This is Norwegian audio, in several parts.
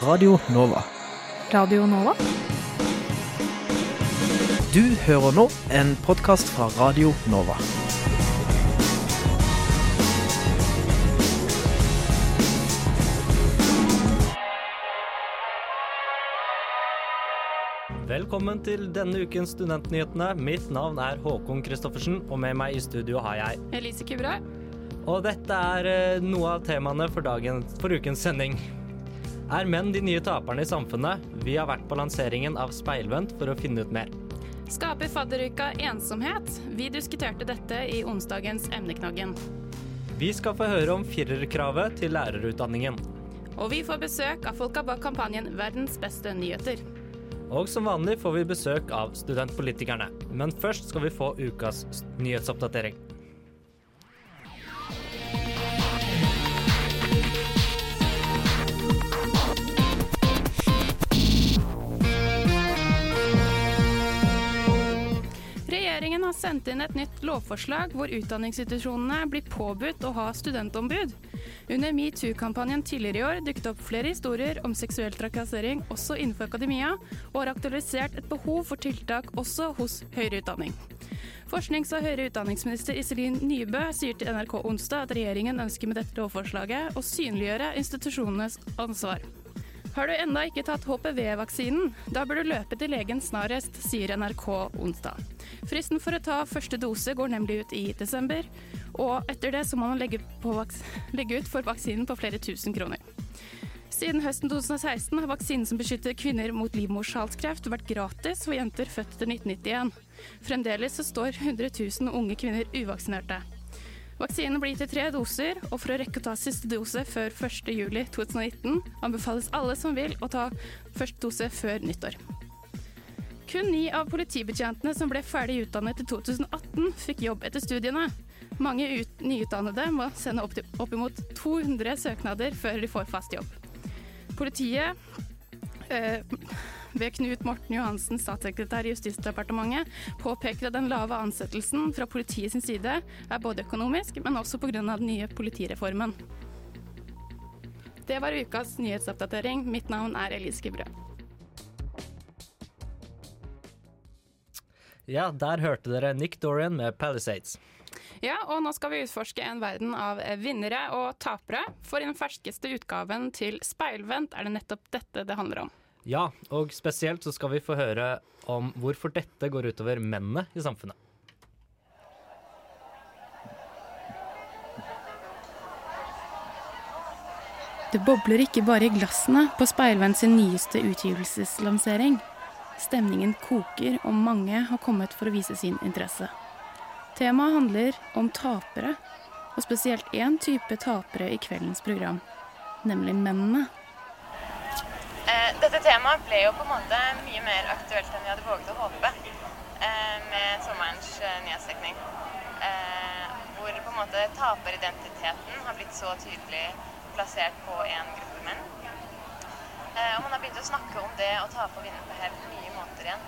Radio Nova. Radio Nova? Du hører nå en podkast fra Radio Nova. Velkommen til denne ukens Studentnyhetene. Mitt navn er Håkon Christoffersen, og med meg i studio har jeg Elise Kubra. Og dette er eh, noe av temaene for, dagen, for ukens sending. Er menn de nye taperne i samfunnet? Vi har vært på lanseringen av Speilvendt for å finne ut mer. Skaper fadderuka ensomhet? Vi diskuterte dette i onsdagens Emneknaggen. Vi skal få høre om firerkravet til lærerutdanningen. Og vi får besøk av folka bak kampanjen Verdens beste nyheter. Og som vanlig får vi besøk av studentpolitikerne. Men først skal vi få ukas nyhetsoppdatering. Sendt inn et nytt lovforslag hvor utdanningsinstitusjonene blir påbudt å ha studentombud. Under metoo-kampanjen tidligere i år dukket opp flere historier om seksuell trakassering også innenfor akademia, og har aktualisert et behov for tiltak også hos høyere utdanning. Forsknings- og høyere utdanningsminister Iselin Nybø sier til NRK onsdag at regjeringen ønsker med dette lovforslaget å synliggjøre institusjonenes ansvar. Har du enda ikke tatt HPV-vaksinen? Da bør du løpe til legen snarest, sier NRK onsdag. Fristen for å ta første dose går nemlig ut i desember, og etter det så må man legge, legge ut for vaksinen på flere tusen kroner. Siden høsten 2016 har vaksinen som beskytter kvinner mot livmorshalskreft vært gratis for jenter født til 1991. Fremdeles så står 100 000 unge kvinner uvaksinerte. Vaksinen blir i tre doser, og for å rekke å ta siste dose før 1.7.2019 anbefales alle som vil å ta første dose før nyttår. Kun ni av politibetjentene som ble ferdig utdannet i 2018, fikk jobb etter studiene. Mange ut, nyutdannede må sende opp, til, oppimot 200 søknader før de får fast jobb. Politiet øh, ved Knut Morten Johansen, statssekretær i Justisdepartementet, påpeker at den lave ansettelsen fra politiet sin side er både økonomisk, men også pga. den nye politireformen. Det var ukas nyhetsoppdatering. Mitt navn er Elise Gibrø. Ja, der hørte dere Nick Dorian med Palisades. Ja, og nå skal vi utforske en verden av vinnere og tapere. For i den ferskeste utgaven til Speilvendt er det nettopp dette det handler om. Ja, og spesielt så skal vi få høre om hvorfor dette går utover mennene i samfunnet. Det bobler ikke bare i glassene på Speilvenn sin nyeste utgivelseslansering. Stemningen koker, og mange har kommet for å vise sin interesse. Temaet handler om tapere, og spesielt én type tapere i kveldens program, nemlig mennene. Dette temaet ble jo på en måte mye mer aktuelt enn vi hadde våget å håpe med sommerens nyhetsdekning. Hvor på en måte taperidentiteten har blitt så tydelig plassert på en gruppe menn. Og man har begynt å snakke om det å tape og vinne på helt nye måter igjen.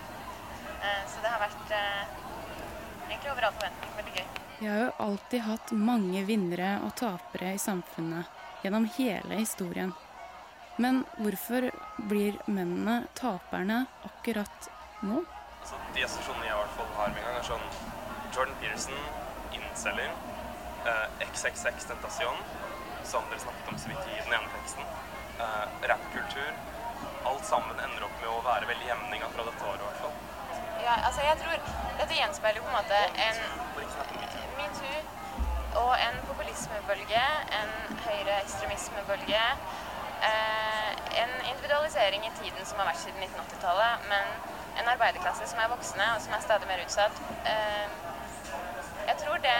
Så det har vært egentlig over all forventning veldig gøy. Vi har jo alltid hatt mange vinnere og tapere i samfunnet gjennom hele historien. Men hvorfor blir mennene taperne akkurat nå? Altså, de assosiasjonene jeg i hvert fall har med en gang, er sånn Jordan Peterson, inceller, eh, XXX Tentacion, som dere snakket om så vidt i den ene teksten, eh, rappkultur Alt sammen ender opp med å være veldig jevning akkurat dette året, i hvert fall. Ja, altså jeg tror dette gjenspeiler på en måte en metoo og en populismebølge, en høyreekstremismebølge. Eh, en individualisering i tiden som har vært siden 1980-tallet, men en arbeiderklasse som er voksne og som er stadig mer utsatt. Eh, jeg tror det,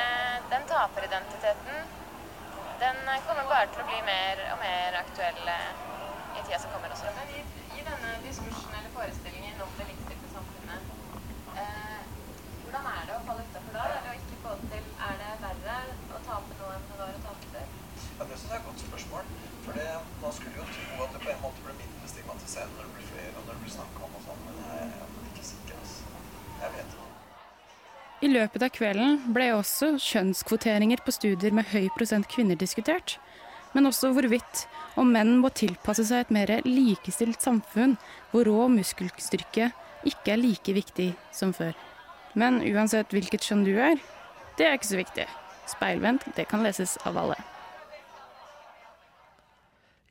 den taperidentiteten den kommer bare til å bli mer og mer aktuell i tida som kommer også. Men i, i denne diskursen eller forestillingen om det likestilte samfunnet, eh, hvordan er det å falle utafor da? Eller å ikke få det til? Er det verre å tape nå enn det var å tape før? Ja, Det synes jeg er et godt spørsmål. For det, man skulle jo tro på en måte blir mindre stigmatiserende når det blir flere og når det blir snakk om og sånn, men jeg er ikke sikker. altså. Jeg vet ikke. I løpet av kvelden ble også kjønnskvoteringer på studier med høy prosent kvinner diskutert. men også hvorvidt om menn må tilpasse seg et mer likestilt samfunn hvor rå muskelstyrke ikke er like viktig som før. Men uansett hvilket kjønn du er, det er ikke så viktig. Speilvendt, det kan leses av alle.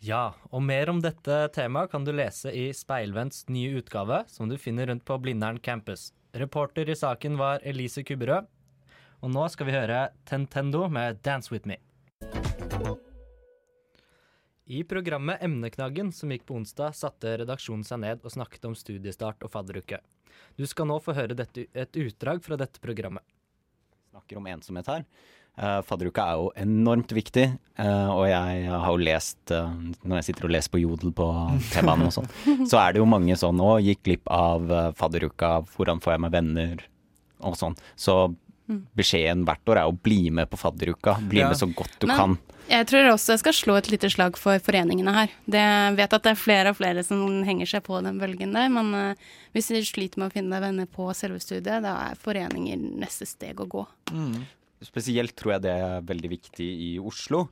Ja, og mer om dette temaet kan du lese i Speilvendts nye utgave, som du finner rundt på Blindern campus. Reporter i saken var Elise Kubberød. Og nå skal vi høre Tentendo med 'Dance With Me'. I programmet Emneknaggen, som gikk på onsdag, satte redaksjonen seg ned og snakket om studiestart og fadderuke. Du skal nå få høre dette, et utdrag fra dette programmet. Snakker om ensomhet her. Uh, fadderuka er jo enormt viktig, uh, og jeg har jo lest uh, Når jeg sitter og leser på Jodel på T-banen og sånn, så er det jo mange sånn Å, gikk glipp av fadderuka, hvordan får jeg meg venner, og sånn. Så beskjeden hvert år er å bli med på fadderuka. Bli ja. med så godt du Men, kan. Jeg tror også jeg skal slå et lite slag for foreningene her. Det, jeg vet at det er flere og flere som henger seg på den bølgen der, men uh, hvis du sliter med å finne deg venner på selve studiet, da er foreninger neste steg å gå. Mm. Spesielt tror jeg det er veldig viktig i Oslo.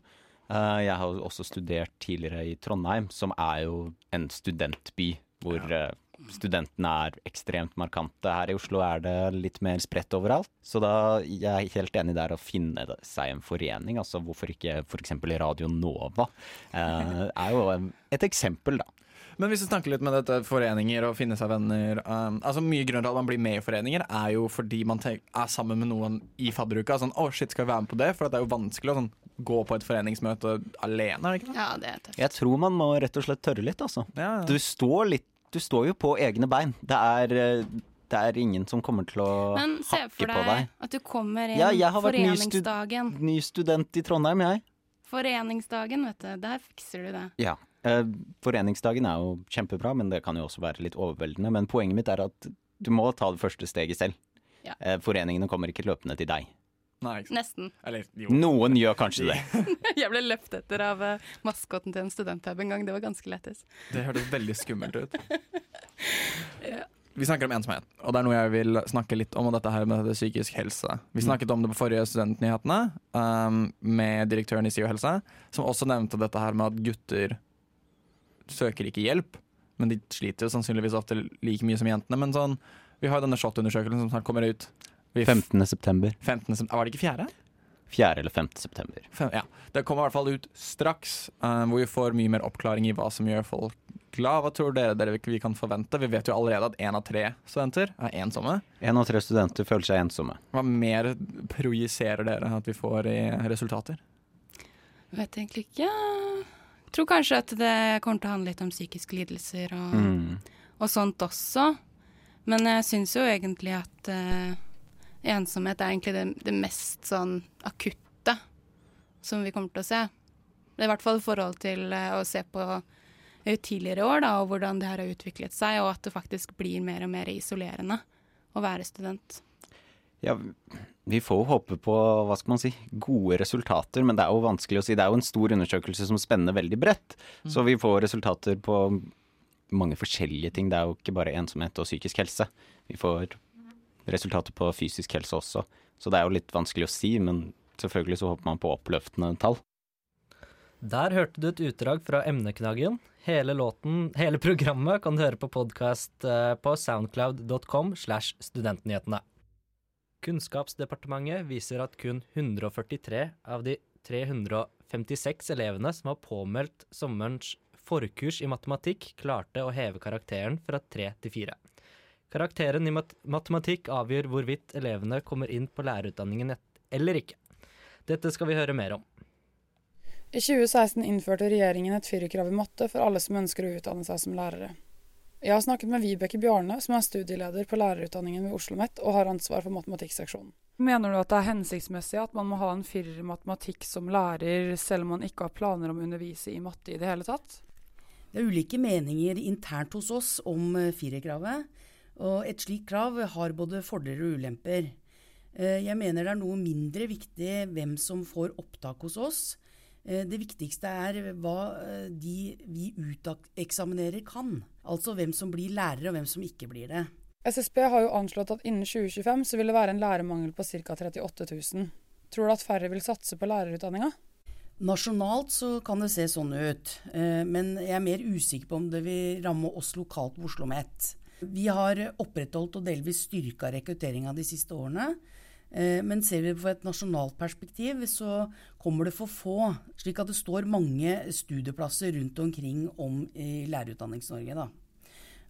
Uh, jeg har også studert tidligere i Trondheim, som er jo en studentby hvor ja. uh, studentene er ekstremt markante. Her i Oslo er det litt mer spredt overalt. Så da jeg er helt enig der å finne seg en forening. Altså hvorfor ikke f.eks. Radio Nova? Eh, er jo et eksempel, da. Men hvis vi snakker litt med dette foreninger og finne seg venner um, altså Mye grunn til at man blir med i foreninger, er jo fordi man er sammen med noen i fadderuka. Sånn, å oh, shit, skal vi være med på det? For det er jo vanskelig å sånn, gå på et foreningsmøte alene. Ikke? Ja, det er tøft. Jeg tror man må rett og slett tørre litt, altså. Ja, ja. Du står litt du står jo på egne bein. Det er, det er ingen som kommer til å hakke på deg. Men se for deg at du kommer inn ja, jeg har foreningsdagen. Vært ny, ny student i Trondheim, jeg. Foreningsdagen, vet du. Der fikser du det. Ja. Eh, foreningsdagen er jo kjempebra, men det kan jo også være litt overveldende. Men poenget mitt er at du må ta det første steget selv. Ja. Eh, foreningene kommer ikke løpende til deg. Nei, Nesten. Eller, Noen gjør kanskje det. jeg ble løpt etter av uh, maskoten til en studentpub en gang. Det var ganske lættis. Det hørtes veldig skummelt ut. ja. Vi snakker om ensomhet, og det er noe jeg vil snakke litt om. Og dette her med psykisk helse. Vi mm. snakket om det på forrige Studentnyhetene um, med direktøren i SIO helse, som også nevnte dette her med at gutter søker ikke hjelp. Men de sliter jo sannsynligvis ofte like mye som jentene. Men sånn, vi har jo denne SHoT-undersøkelsen som snart kommer ut 15. september. 15. september. Var det ikke fjerde? 4. eller 5. september. Fem, ja. Det kommer i hvert fall ut straks, uh, hvor vi får mye mer oppklaring i hva som gjør folk glad. Hva tror dere, dere vi kan forvente? Vi vet jo allerede at én av tre studenter er ensomme. Én av tre studenter føler seg ensomme. Hva mer projiserer dere at vi får i resultater? Jeg vet egentlig ikke. Tror kanskje at det kommer til å handle litt om psykiske lidelser og, mm. og sånt også. Men jeg syns jo egentlig at uh, ensomhet er egentlig det, det, mest sånn akutte som vi kommer til å se. Det I hvert fall i forhold til uh, å se på uh, tidligere år da, og hvordan det her har utviklet seg, og at det faktisk blir mer og mer isolerende å være student. Ja, vi får håpe på hva skal man si, gode resultater, men det er jo vanskelig å si. Det er jo en stor undersøkelse som spenner veldig bredt. Mm. Så vi får resultater på mange forskjellige ting. Det er jo ikke bare ensomhet og psykisk helse. Vi får resultater på fysisk helse også. Så det er jo litt vanskelig å si, men selvfølgelig så håper man på oppløftende tall. Der hørte du et utdrag fra Emneknaggen. Hele låten, hele programmet kan du høre på podkast eh, på soundcloud.com slash studentnyhetene. Kunnskapsdepartementet viser at kun 143 av de 356 elevene som har påmeldt sommerens forkurs i matematikk, klarte å heve karakteren fra 3 til 4. Karakteren i mat matematikk avgjør hvorvidt elevene kommer inn på lærerutdanningen eller ikke. Dette skal vi høre mer om. I 2016 innførte regjeringen et firerkrav i matte for alle som ønsker å utdanne seg som lærere. Jeg har snakket med Vibeke Bjarne, som er studieleder på lærerutdanningen ved Oslo OsloMet og har ansvar for matematikkseksjonen. Mener du at det er hensiktsmessig at man må ha en firer i matematikk som lærer, selv om man ikke har planer om å undervise i matte i det hele tatt? Det er ulike meninger internt hos oss om eh, firerkravet. Og et slikt krav har både fordeler og ulemper. Eh, jeg mener det er noe mindre viktig hvem som får opptak hos oss. Eh, det viktigste er hva eh, de vi uteksaminerer kan. Altså hvem som blir lærere, og hvem som ikke blir det. SSB har jo anslått at innen 2025 så vil det være en lærermangel på ca. 38 000. Tror du at færre vil satse på lærerutdanninga? Nasjonalt så kan det se sånn ut, eh, men jeg er mer usikker på om det vil ramme oss lokalt på Oslo OsloMet. Vi har opprettholdt og delvis styrka rekrutteringa de siste årene. Eh, men ser vi på et nasjonalt perspektiv, så kommer det for få. Slik at det står mange studieplasser rundt omkring om i Lærerutdannings-Norge. da.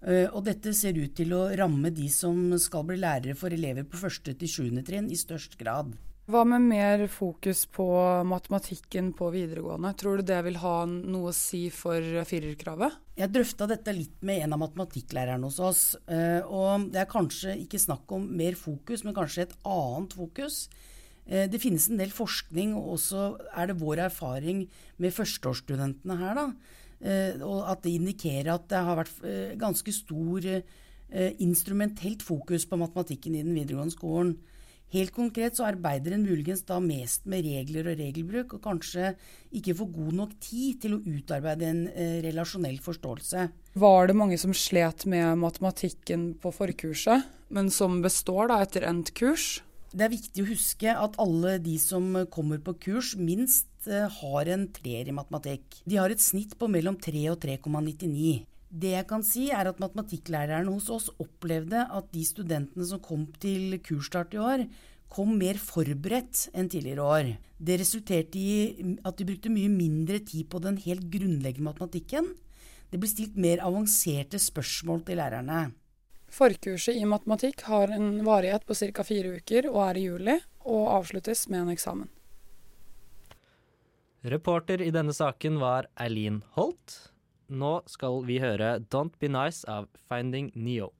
Eh, og dette ser ut til å ramme de som skal bli lærere for elever på første til sjuende trinn i størst grad. Hva med mer fokus på matematikken på videregående? Tror du det vil ha noe å si for firerkravet? Jeg drøfta dette litt med en av matematikklærerne hos oss. Eh, og det er kanskje ikke snakk om mer fokus, men kanskje et annet fokus. Eh, det finnes en del forskning, og også er det vår erfaring med førsteårsstudentene her, da. Eh, at det indikerer at det har vært ganske stor instrumentelt fokus på matematikken i den videregående skolen. Helt konkret så arbeider en muligens da mest med regler og regelbruk, og kanskje ikke får god nok tid til å utarbeide en eh, relasjonell forståelse. Var det mange som slet med matematikken på forkurset, men som består da etter endt kurs? Det er viktig å huske at alle de som kommer på kurs, minst eh, har en treer i matematikk. De har et snitt på mellom 3 og 3,99. Det jeg kan si, er at matematikklæreren hos oss opplevde at de studentene som kom til kursstart i år, kom mer forberedt enn tidligere år. Det resulterte i at de brukte mye mindre tid på den helt grunnleggende matematikken. Det ble stilt mer avanserte spørsmål til lærerne. Forkurset i matematikk har en varighet på ca. fire uker og er i juli, og avsluttes med en eksamen. Reporter i denne saken var Eileen Holt. Nå skal vi høre Don't Be Nice av Finding Neo.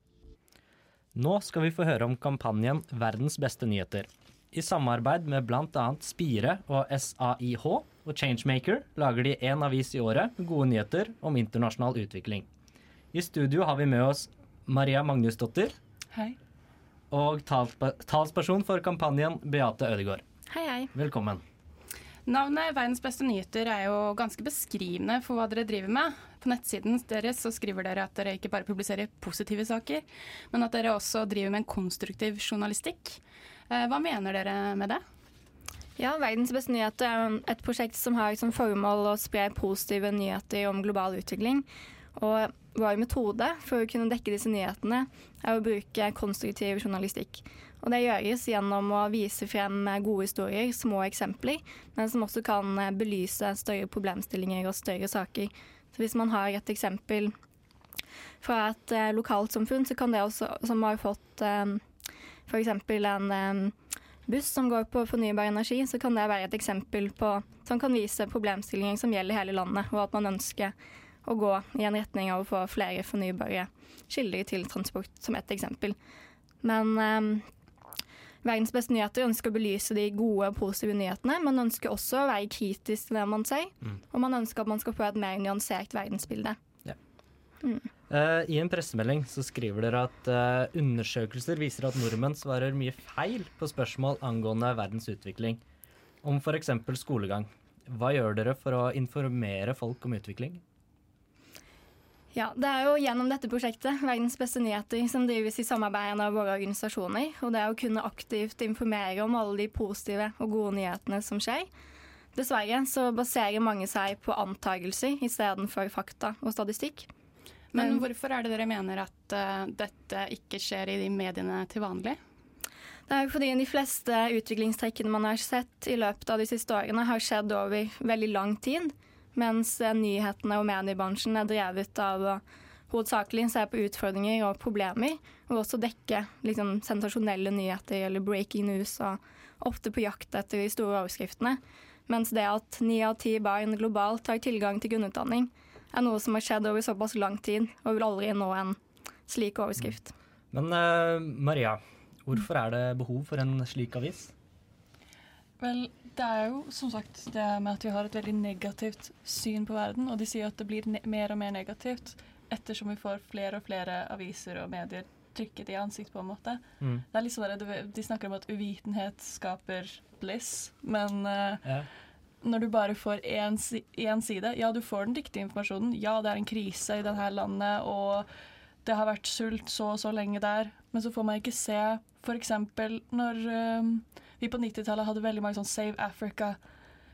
Nå skal vi få høre om kampanjen Verdens beste nyheter. I samarbeid med bl.a. Spire og SAIH og Changemaker lager de én avis i året med gode nyheter om internasjonal utvikling. I studio har vi med oss Maria Magnusdottir. Hei. Og talsperson for kampanjen Beate Ødegaard. Hei, hei. Velkommen. Navnet Verdens beste nyheter er jo ganske beskrivende for hva dere driver med. På nettsiden deres så skriver dere at dere ikke bare publiserer positive saker, men at dere også driver med en konstruktiv journalistikk. Eh, hva mener dere med det? Ja, Verdens beste nyheter er et prosjekt som har som formål å spre positive nyheter om global utvikling. Og vår metode for å kunne dekke disse nyhetene er å bruke konstruktiv journalistikk. Og det gjøres gjennom å vise frem gode historier, små eksempler, men som også kan belyse større problemstillinger og større saker. Så hvis man har et eksempel fra et eh, lokalt samfunn, så kan det også, som har fått eh, f.eks. en eh, buss som går på fornybar energi, så kan det være et eksempel på, som kan vise problemstillinger som gjelder hele landet, og at man ønsker å gå i en retning av å få flere fornybare kilder til transport, som et eksempel. Men eh, Verdens beste nyheter ønsker å belyse de gode og positive nyhetene, men ønsker også å være kritisk til det man sier. Mm. Og man ønsker at man skal få et mer nyansert verdensbilde. Ja. Mm. Uh, I en pressemelding så skriver dere at uh, undersøkelser viser at nordmenn svarer mye feil på spørsmål angående verdens utvikling, om f.eks. skolegang. Hva gjør dere for å informere folk om utvikling? Ja, Det er jo gjennom dette prosjektet, Verdens beste nyheter, som drives i samarbeid av våre organisasjoner. Og det er å kunne aktivt informere om alle de positive og gode nyhetene som skjer. Dessverre så baserer mange seg på antagelser istedenfor fakta og statistikk. Men hvorfor er det dere mener at uh, dette ikke skjer i de mediene til vanlig? Det er jo fordi de fleste utviklingstrekkene man har sett i løpet av de siste årene, har skjedd over veldig lang tid. Mens eh, nyhetene og mediebransjen er drevet av å hovedsakelig se på utfordringer og problemer, og også dekke liksom, sensasjonelle nyheter eller breaking news, og ofte på jakt etter de store overskriftene. Mens det at ni av ti barn globalt har tilgang til grunnutdanning, er noe som har skjedd over såpass lang tid, og vil aldri nå en slik overskrift. Men uh, Maria, hvorfor er det behov for en slik avis? Vel, det er jo som sagt det med at vi har et veldig negativt syn på verden, og de sier at det blir mer og mer negativt ettersom vi får flere og flere aviser og medier trykket i ansikt, på en måte. Mm. Det er liksom at De snakker om at uvitenhet skaper bliss, men uh, ja. når du bare får én side Ja, du får den riktige informasjonen. Ja, det er en krise i dette landet, og det har vært sult så og så lenge der, men så får man ikke se f.eks. når uh, vi på 90-tallet hadde veldig mange sånn Save Africa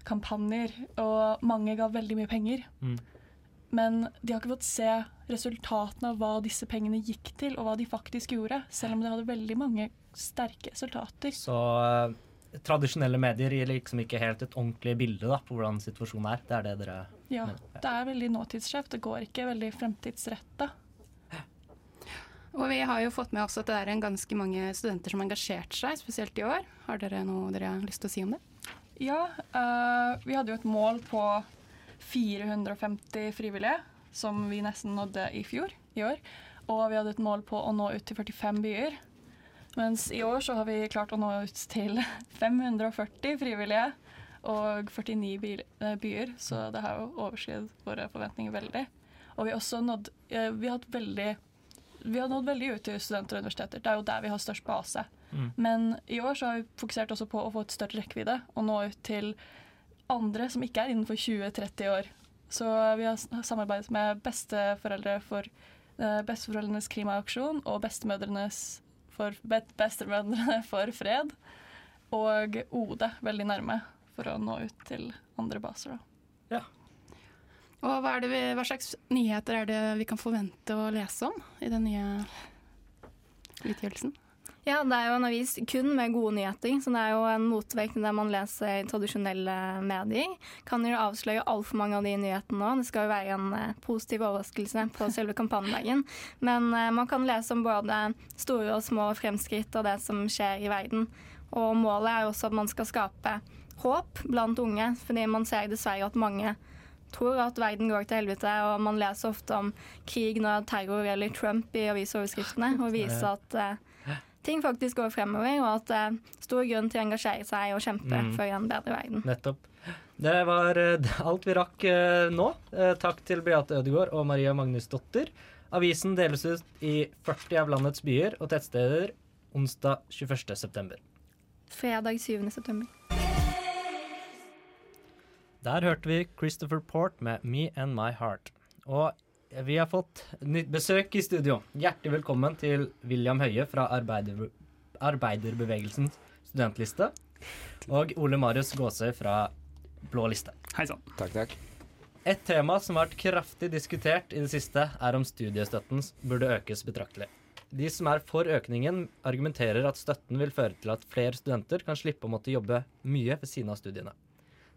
kampanjer, og mange ga veldig mye penger. Mm. Men de har ikke fått se resultatene av hva disse pengene gikk til, og hva de faktisk gjorde, selv om de hadde veldig mange sterke resultater. Så eh, tradisjonelle medier gir liksom ikke helt et ordentlig bilde da, på hvordan situasjonen er. Det er det dere Ja, mener? det er veldig nåtidsskjevt. Det går ikke veldig fremtidsretta. Og vi har jo fått med oss at det er en ganske mange studenter som har engasjert seg, spesielt i år. Har dere noe dere har lyst til å si om det? Ja, uh, vi hadde jo et mål på 450 frivillige, som vi nesten nådde i fjor, i år. Og vi hadde et mål på å nå ut til 45 byer. Mens i år så har vi klart å nå ut til 540 frivillige og 49 eh, byer, så det har jo overskredet våre forventninger veldig. Og vi har også nådd eh, Vi har hatt veldig vi har nådd veldig ut til studenter og universiteter. Det er jo der vi har størst base. Mm. Men i år så har vi fokusert også på å få et større rekkevidde og nå ut til andre som ikke er innenfor 20-30 år. Så vi har samarbeidet med besteforeldre for eh, Besteforeldrenes klimaaksjon og bestemødrenes for, be- bestemødrene for fred. Og ODE veldig nærme for å nå ut til andre baser. Da. Og hva, vi, hva slags nyheter er det vi kan forvente å lese om i den nye utgjørelsen? Ja, det er jo en avis kun med gode nyheter, så det er jo en motvekt det man leser i tradisjonelle medier. Kan jo avsløre altfor mange av de nyhetene nå. Det skal jo være en eh, positiv overraskelse på selve kampanjedagen. Men eh, man kan lese om både store og små fremskritt og det som skjer i verden. Og målet er også at man skal skape håp blant unge, fordi man ser dessverre at mange tror at verden går til helvete, og man leser ofte om krig, når terror eller Trump i avisoverskriftene, og viser at eh, ting faktisk går fremover, og at det er stor grunn til å engasjere seg og kjempe Mm. for en bedre verden. Nettopp. Det var eh, alt vi rakk eh, nå. Eh, Takk til Beate Ødegaard og Maria Magnusdotter. Avisen deles ut i 40 av landets byer og tettsteder onsdag 21.9. Fredag 7. Der hørte vi Christopher Port med 'Me and My Heart'. Og vi har fått nytt besøk i studio. Hjertelig velkommen til William Høie fra Arbeider, Arbeiderbevegelsens studentliste. Og Ole Marius Gåsøy fra Blå liste. Hei sann. Takk, takk. Et tema som har vært kraftig diskutert i det siste, er om studiestøtten burde økes betraktelig. De som er for økningen, argumenterer at støtten vil føre til at flere studenter kan slippe å måtte jobbe mye ved siden av studiene.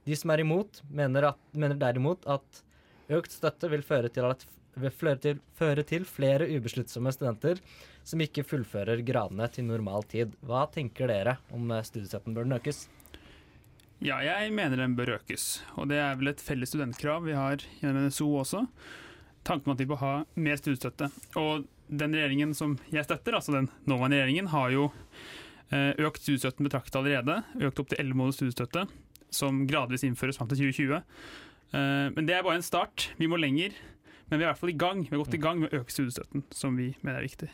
De som er imot, mener, at, mener derimot at økt støtte vil føre til, at, vil føre, til, føre til flere ubesluttsomme studenter som ikke fullfører gradene til normal tid. Hva tenker dere om eh, studiestøtten bør den økes? Ja, jeg mener den bør økes. Og det er vel et felles studentkrav vi har gjennom NSO også. Tanken om at vi bør ha mer studiestøtte. Og den regjeringen som jeg støtter, altså den nåværende regjeringen, har jo eh, økt studiestøtten betraktet allerede. Økt opp til 11 måneders studiestøtte, som gradvis innføres fram til 2020. Eh, Men det er bare en start. Vi må lenger. Men vi er i hvert fall i gang. Vi har gått i gang med å øke studiestøtten, som vi mener er viktig.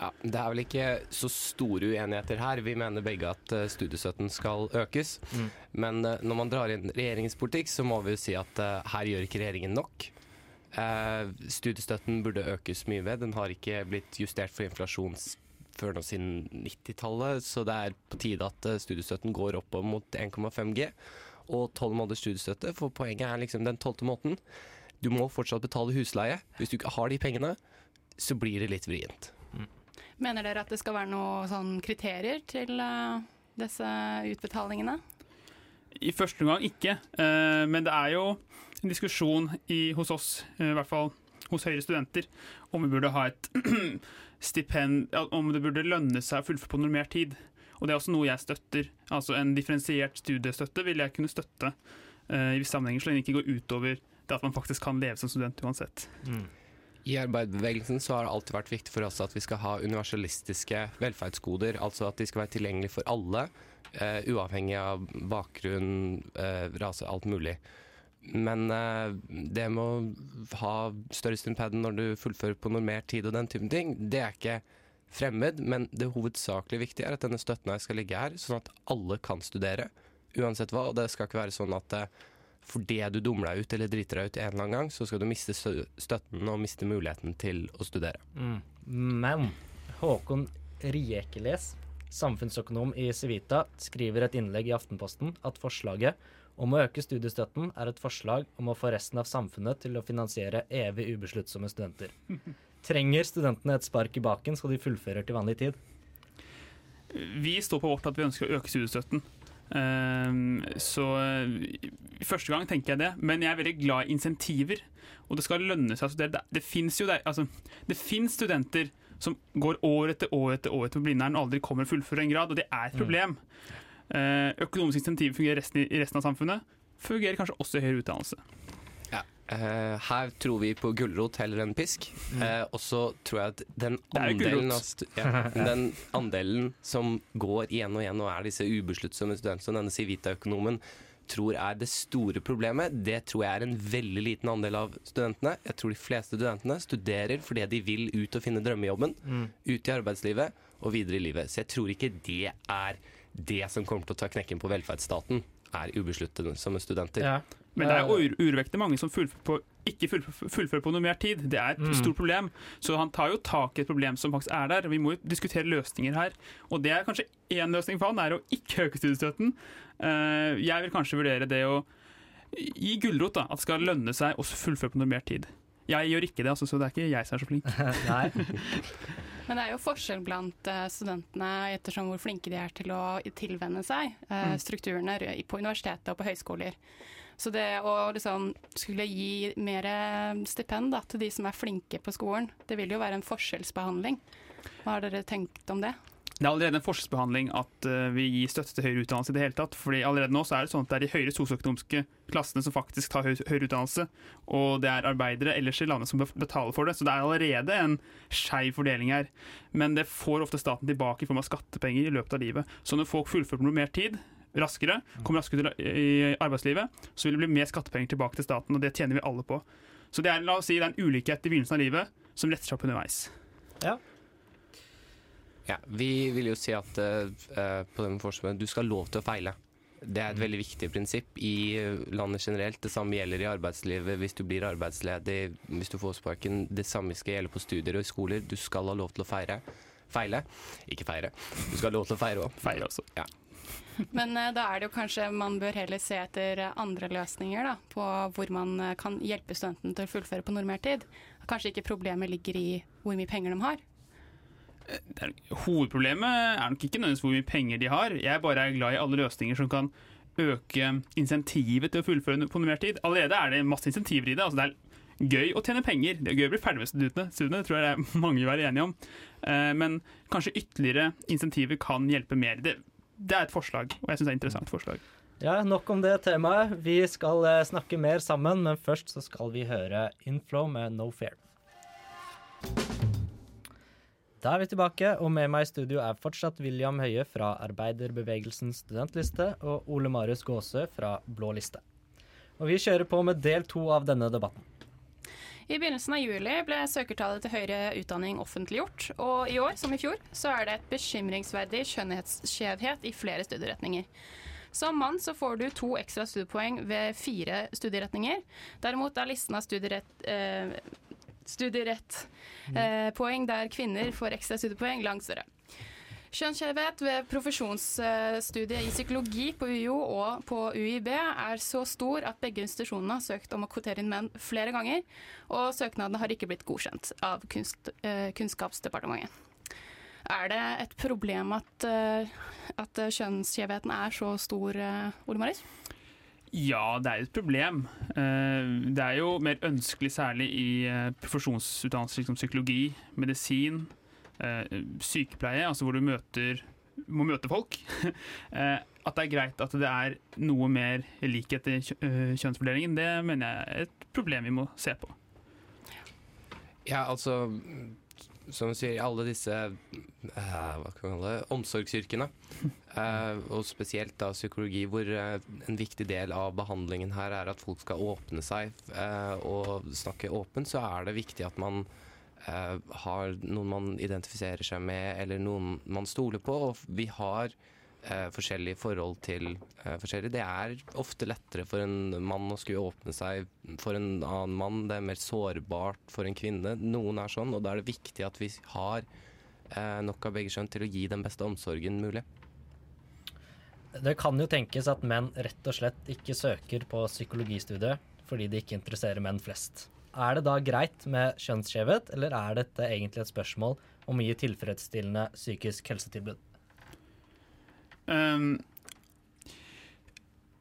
Ja, det er vel ikke så store uenigheter her. Vi mener begge at eh, studiestøtten skal økes. Mm. Men eh, når man drar inn regjeringens politikk, så må vi jo si at her gjør ikke regjeringen nok. Eh, studiestøtten burde økes mye ved. Den har ikke blitt justert for inflasjon s- før nå siden 90-tallet, så det er på tide at eh, studiestøtten går opp mot 1,5 G. Og 12 måneders studiestøtte, for poenget er liksom den tolvte måneden. Du må fortsatt betale husleie. Hvis du ikke har de pengene, så blir det litt vrient. Mener dere at det skal være noen sånn kriterier til eh, disse utbetalingene? I første omgang ikke, eh, men det er jo en diskusjon i, hos oss, i hvert fall hos Høyre studenter, om vi burde ha et stipend, om det burde lønne seg å fullføre på normert tid. Og det er også noe jeg støtter. Altså En differensiert studiestøtte vil jeg kunne støtte uh, i visse sammenhenger, så lenge det ikke går utover det at man faktisk kan leve som student uansett. I arbeiderbevegelsen så har det alltid vært viktig for oss at vi skal ha universalistiske velferdsgoder, altså at de skal være tilgjengelige for alle, uh, uavhengig av bakgrunn, uh, rase, alt mulig. Men eh, det med å ha større stipend når du fullfører på normert tid og den typen ting, det er ikke fremmed, men det hovedsakelig viktige er at denne støtten her skal ligge her, sånn at alle kan studere, uansett hva. Og det skal ikke være sånn at eh, fordi du dummer deg ut eller driter deg ut en eller annen gang, så skal du miste støtten og miste muligheten til å studere. Mm. Men Håkon Riekeles, samfunnsøkonom i Civita, skriver et innlegg i Aftenposten at forslaget Om å øke studiestøtten er et forslag om å få resten av samfunnet til å finansiere evig ubesluttsomme studenter. Trenger studentene et spark i baken så de fullfører til vanlig tid? Vi står på vårt at vi ønsker å øke studiestøtten. Ehm, så eh, første gang tenker jeg det, men jeg er veldig glad i insentiver. Og det skal lønne seg å studere. Det, fins jo der, altså, det finnes studenter som går år etter år etter år etter Blindern og aldri kommer og fullfører en grad, og det er et Mm. problem. Eh, økonomiske insentiver fungerer resten, i resten av samfunnet. Fungerer kanskje også i høyere utdannelse. Eh, her tror vi på gulrot heller enn pisk. Eh, og så tror jeg at den andelen, av stu ja, den andelen som går igjen og igjen og er disse ubesluttsomme studentene, som denne Civita-økonomen tror er det store problemet, det tror jeg er en veldig liten andel av studentene. Jeg tror de fleste studentene studerer fordi de vil ut og finne drømmejobben, Mm. ut i arbeidslivet og videre i livet. Så jeg tror ikke det er det som kommer til å ta knekken på velferdsstaten, er ubesluttsomme studenter. Men det er jo urovekkende mange som fullfører på, ikke fullfører, fullfører på mer tid. Det er et Mm. stort problem. Så han tar jo tak i et problem som faktisk er der. Vi må jo diskutere løsninger her. Og det er kanskje én løsning for han, er å ikke øke studiestøtten. Eh, jeg vil kanskje vurdere det å gi gulrot, da. At det skal lønne seg å fullføre på noe mer tid. Jeg gjør ikke det, altså, så det er ikke jeg som er så flink. Nei. Men det er jo forskjell blant eh, studentene ettersom hvor flinke de er til å tilvenne seg eh, Mm. strukturene på universitetet og på høyskoler. Så det å liksom skulle gi mer eh, stipend da, til de som er flinke på skolen, det vil jo være en forskjellsbehandling. Hva har dere tenkt om det? Det er allerede en forskjellsbehandling at eh, vi gir støtte til høyere utdannelse i det hele tatt. Fordi allerede nå så er det sånn at det er de høyere sosioøkonomiske klassene som faktisk tar høyere utdannelse, og det er arbeidere ellers i landet som betaler for det. Så det er allerede en skeiv fordeling her. Men det får ofte staten tilbake i form av skattepenger i løpet av livet. Så når folk fullfører på mer tid, raskere, kommer raskere i arbeidslivet, så vil det bli mer skattepenger tilbake til staten, og det tjener vi alle på. Så det er, la oss si, det er en ulikhet i begynnelsen av livet som retter seg opp underveis. Ja, vi vil jo si at eh, på den forskningen, du skal ha lov til å feile. Det er et veldig viktig prinsipp i eh, landet generelt. Det samme gjelder i arbeidslivet hvis du blir arbeidsledig, hvis du får sparken. Det samme skal gjelde på studier og i skoler. Du skal ha lov til å feire. Feile. Ikke feire. Du skal ha lov til å feire òg. Feire også. Ja. Men uh, da er det jo kanskje man bør heller se etter andre løsninger da, på hvor man kan hjelpe studenten til å fullføre på normert tid. Kanskje ikke problemet ligger i hvor mye penger de har. Det er, hovedproblemet er nok ikke nødvendigvis hvor mye penger de har. Jeg bare er glad i alle løsninger som kan øke insentivet til å fullføre på normert tid. Allerede er det masse insentiver i det. Altså det er gøy å tjene penger. Det er gøy å bli ferdig med studiene. studiene tror jeg det er mange vil være enige om. Eh, men kanskje ytterligere insentiver kan hjelpe mer. Det, det er et forslag, og jeg syns det er et interessant forslag. Ja, nok om det temaet. Vi skal eh, snakke mer sammen, men først så skal vi høre Inflow med No Fair. Da er vi tilbake, og med meg i studio er fortsatt William Høie fra Arbeiderbevegelsens studentliste og Ole Marius Gåsø fra Blå liste. Og vi kjører på med del to av denne debatten. I begynnelsen av juli ble søkertallet til høyere utdanning offentliggjort, og i år, som i fjor, så er det et bekymringsverdig skjønnhetsskjevhet i flere studieretninger. Som mann så får du to ekstra studiepoeng ved fire studieretninger. Derimot er listen av studierett, eh, studierettpoeng der kvinner får ekstra studiepoeng langt større. Kjønnsskjevhet ved profesjonsstudiet i psykologi på UiO og på UiB er så stor at begge institusjonene har søkt om å kvotere inn menn flere ganger, og søknadene har ikke blitt godkjent av kunst, eh, Kunnskapsdepartementet. Er det et problem at, eh, at kjønnsskjevheten er så stor, eh, Ole Marius? Ja, det er jo et problem. Eh, Det er jo mer ønskelig særlig i eh, profesjonsutdannelser som psykologi, medisin, eh, sykepleie, altså hvor du møter, må møte folk. At det er greit at det er noe mer likhet i kjønnsfordelingen, det mener jeg er et problem vi må se på. Ja, altså Som sier, sier, alle disse uh, omsorgsyrkene, uh, og spesielt da psykologi, hvor uh, en viktig del av behandlingen her er at folk skal åpne seg og snakke åpent, så er det viktig at man har noen man identifiserer seg med, eller noen man stoler på. Og vi har eh, forskjellige forhold til eh, forskjellige. Det er ofte lettere for en mann å skulle åpne seg for en annen mann. Det er mer sårbart for en kvinne. Noen er sånn, og da er det viktig at vi har eh, nok av begge kjønn til å gi den beste omsorgen mulig. Det kan jo tenkes at menn rett og slett ikke søker på psykologistudiet fordi det ikke interesserer menn flest. Er det da greit med kjønnsskjevhet, eller er dette egentlig et spørsmål om å gi tilfredsstillende psykisk helsetilbud? Um,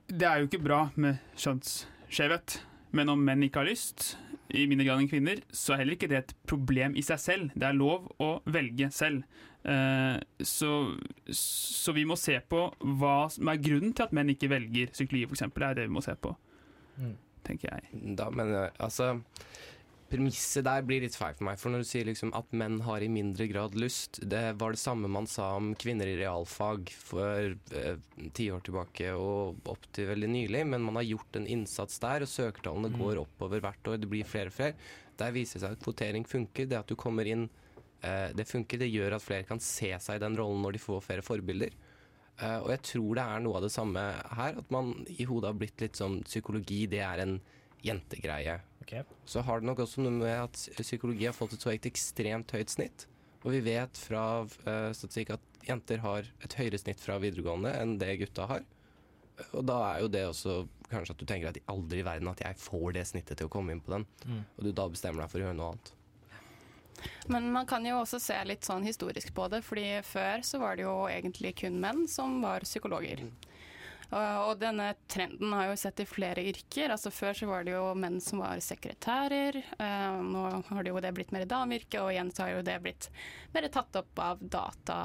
det er jo ikke bra med kjønnsskjevhet, men om menn ikke har lyst, i mindre grad enn kvinner, så er heller ikke det et problem i seg selv. Det er lov å velge selv. Uh, så, så, vi må se på hva som er grunnen til at menn ikke velger psykologi, f.eks. Det er det vi må se på, mm. tenker jeg. Da, men altså premisset der blir litt feil for meg. For når du sier liksom at menn har i mindre grad lyst, det var det samme man sa om kvinner i realfag for eh, ti år tilbake og opp til veldig nylig. Men man har gjort en innsats der, og søkertallene mm. går oppover hvert år. Det blir flere og flere. Der viser det seg at kvotering funker. Det at du kommer inn, eh, det funker. Det gjør at flere kan se seg i den rollen når de får flere forbilder. Eh, og jeg tror det er noe av det samme her. At man i hodet har blitt litt sånn Psykologi, det er en jentegreie. Okay. Så har det nok også noe med at psykologi har fått et så ekstremt høyt snitt. Og vi vet fra uh, statistikk at jenter har et høyere snitt fra videregående enn det gutta har. Og da er jo det også kanskje at du tenker at aldri i verden at jeg får det snittet til å komme inn på den. Mm. Og du da bestemmer deg for å gjøre noe annet. Men man kan jo også se litt sånn historisk på det, fordi før så var det jo egentlig kun menn som var psykologer. Mm. Og denne trenden har jo sett i flere yrker. Altså Før så var det jo menn som var sekretærer. Uh, nå har det jo det blitt mer dameyrke, og igjen så har jo det blitt mer tatt opp av data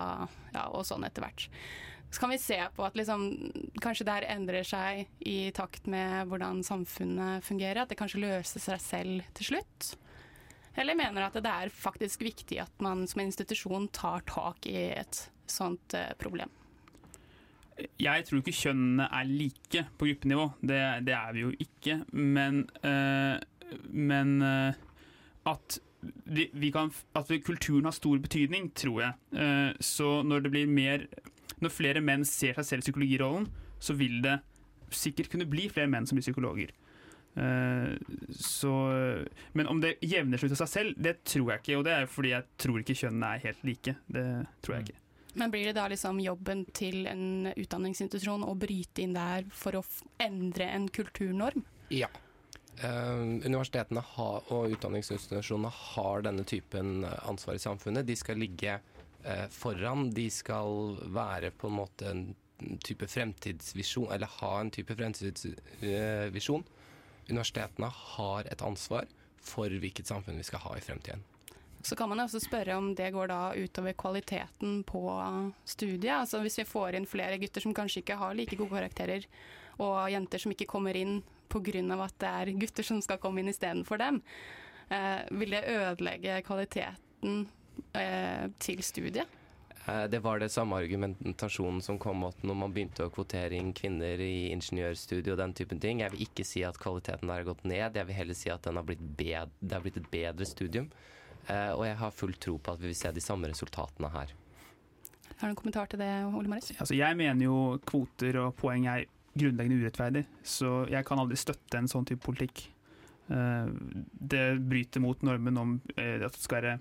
ja, og sånn etter hvert. Så kan vi se på at liksom, kanskje det her endrer seg i takt med hvordan samfunnet fungerer. At det kanskje løser seg selv til slutt. Eller mener at det er faktisk viktig at man som institusjon tar tak i et sånt uh, problem. Jeg tror ikke kjønnene er like på gruppenivå. Det, det er vi jo ikke. Men, uh, men uh, at, vi, vi kan, at, kulturen har stor betydning, tror jeg. Uh, så når det blir mer Når flere menn ser seg selv i psykologirollen, så vil det sikkert kunne bli flere menn som blir psykologer. Så, men om det jevner seg ut av seg selv, det tror jeg ikke. Og det er fordi jeg tror ikke kjønnene er helt like. Det tror jeg ikke. Men blir det da liksom jobben til en utdanningsinstitusjon å bryte inn der for å endre en kulturnorm? Ja. Uh, universitetene har, og utdanningsinstitusjonene har denne typen ansvar i samfunnet. De skal ligge uh, foran. De skal være på en måte en type fremtidsvisjon, eller ha en type fremtidsvisjon. Universitetene har et ansvar for hvilket samfunn vi skal ha i fremtiden. Så kan man også spørre om det går da utover kvaliteten på studiet. Altså hvis vi får inn flere gutter som kanskje ikke har like gode karakterer, og jenter som ikke kommer inn pga. at det er gutter som skal komme inn istedenfor dem, eh, vil det ødelegge kvaliteten eh, til studiet? Eh, det var det samme argumentasjonen som kom opp når man begynte å kvotere inn kvinner i ingeniørstudiet og den typen ting. Jeg vil ikke si at kvaliteten der har gått ned, jeg vil heller si at har bedre, det har blitt et bedre studium. Eh, og jeg har full tro på at vi vil se de samme resultatene her. Har du en kommentar til det, Ole Marius? Altså, jeg mener jo kvoter og poeng er grunnleggende urettferdig, så jeg kan aldri støtte en sånn type politikk. Eh, det bryter mot normen om eh, at det skal være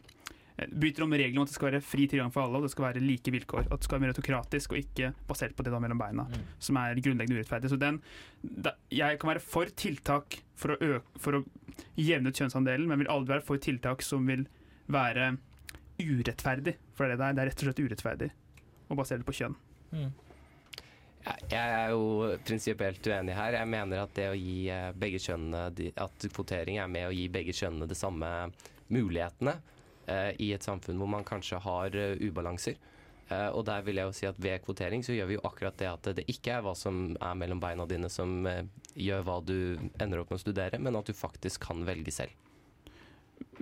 bryter om reglene om at det skal være fri tilgang for alle og det skal være like vilkår. At det skal være meritokratisk og ikke basert på det da mellom beina, mm. som er grunnleggende urettferdig. Så den, da, jeg kan være for tiltak for å, øke, for å jevne ut kjønnsandelen, men vil aldri være for tiltak som vil være urettferdig. For det er der. Det er rett og slett urettferdig å basere det på kjønn. Mm. Jeg er jo prinsipielt uenig her. Jeg mener at det å gi eh, begge kjønnene At kvotering er med å gi begge kjønnene de samme mulighetene eh, i et samfunn hvor man kanskje har uh, ubalanser. Uh, og der vil jeg jo si at ved kvotering så gjør vi jo akkurat det at det ikke er hva som er mellom beina dine som gjør hva du ender opp med å studere, men at du faktisk kan velge selv.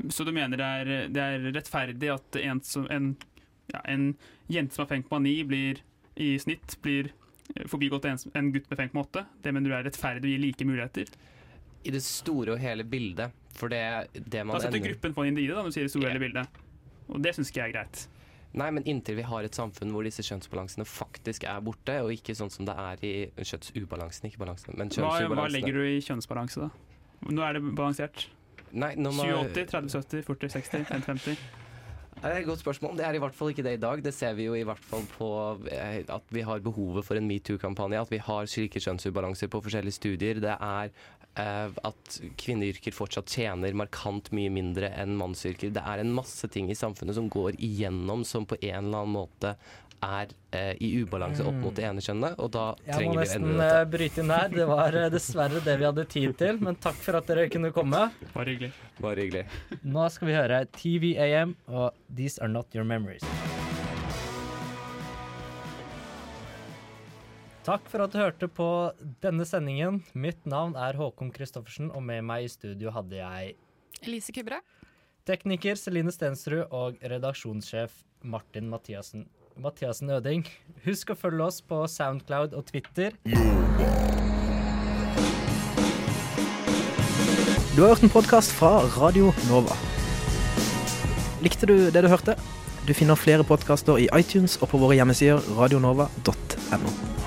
Så du mener det er, det er rettferdig at en, en, ja, en, jente som har 5,9 blir i snitt blir forbigått en, en gutt med 5,8? Det mener du er rettferdig å gi like muligheter? I det store og hele bildet. For det, det man Da setter ender... gruppen på individet, da, når du sier det store yeah. hele bildet. Og det syns ikke jeg er greit. Nei, men inntil vi har et samfunn hvor disse kjønnsbalansene faktisk er borte, og ikke sånn som det er i kjønnsubalansen, ikke balansen, men kjønnsubalansen. Hva, hva legger du i kjønnsbalanse, da? Nå er det balansert. Nei, man... 20-80, 30-70, 40-60, 50-50? Det er et godt spørsmål. Det er i hvert fall ikke det i dag. Det ser vi jo i hvert fall på eh, at vi har behovet for en metoo-kampanje. At vi har slike kjønnsubalanser på forskjellige studier. Det er eh, at kvinneyrker fortsatt tjener markant mye mindre enn mannsyrker. Det er en masse ting i samfunnet som går igjennom som på en eller annen måte er eh, i ubalanse opp mot det ene kjønnet, og da Jeg trenger vi å endre dette. Jeg må nesten bryte inn her. Det var eh, dessverre det vi hadde tid til, men takk for at dere kunne komme. Bare hyggelig. Bare hyggelig. Nå skal vi høre TVAM og These Are Not Your Memories. Takk for at du hørte på denne sendingen. Mitt navn er Håkon Christoffersen, og med meg i studio hadde jeg Elise Kubra. tekniker Celine Stensrud og redaksjonssjef Martin Mathiassen. Mathiassen Øding. Husk å følge oss på Soundcloud og Twitter. Du har hørt en podkast fra Radio Nova. Likte du det du hørte? Du finner flere podkaster i iTunes og på våre hjemmesider radionova.no.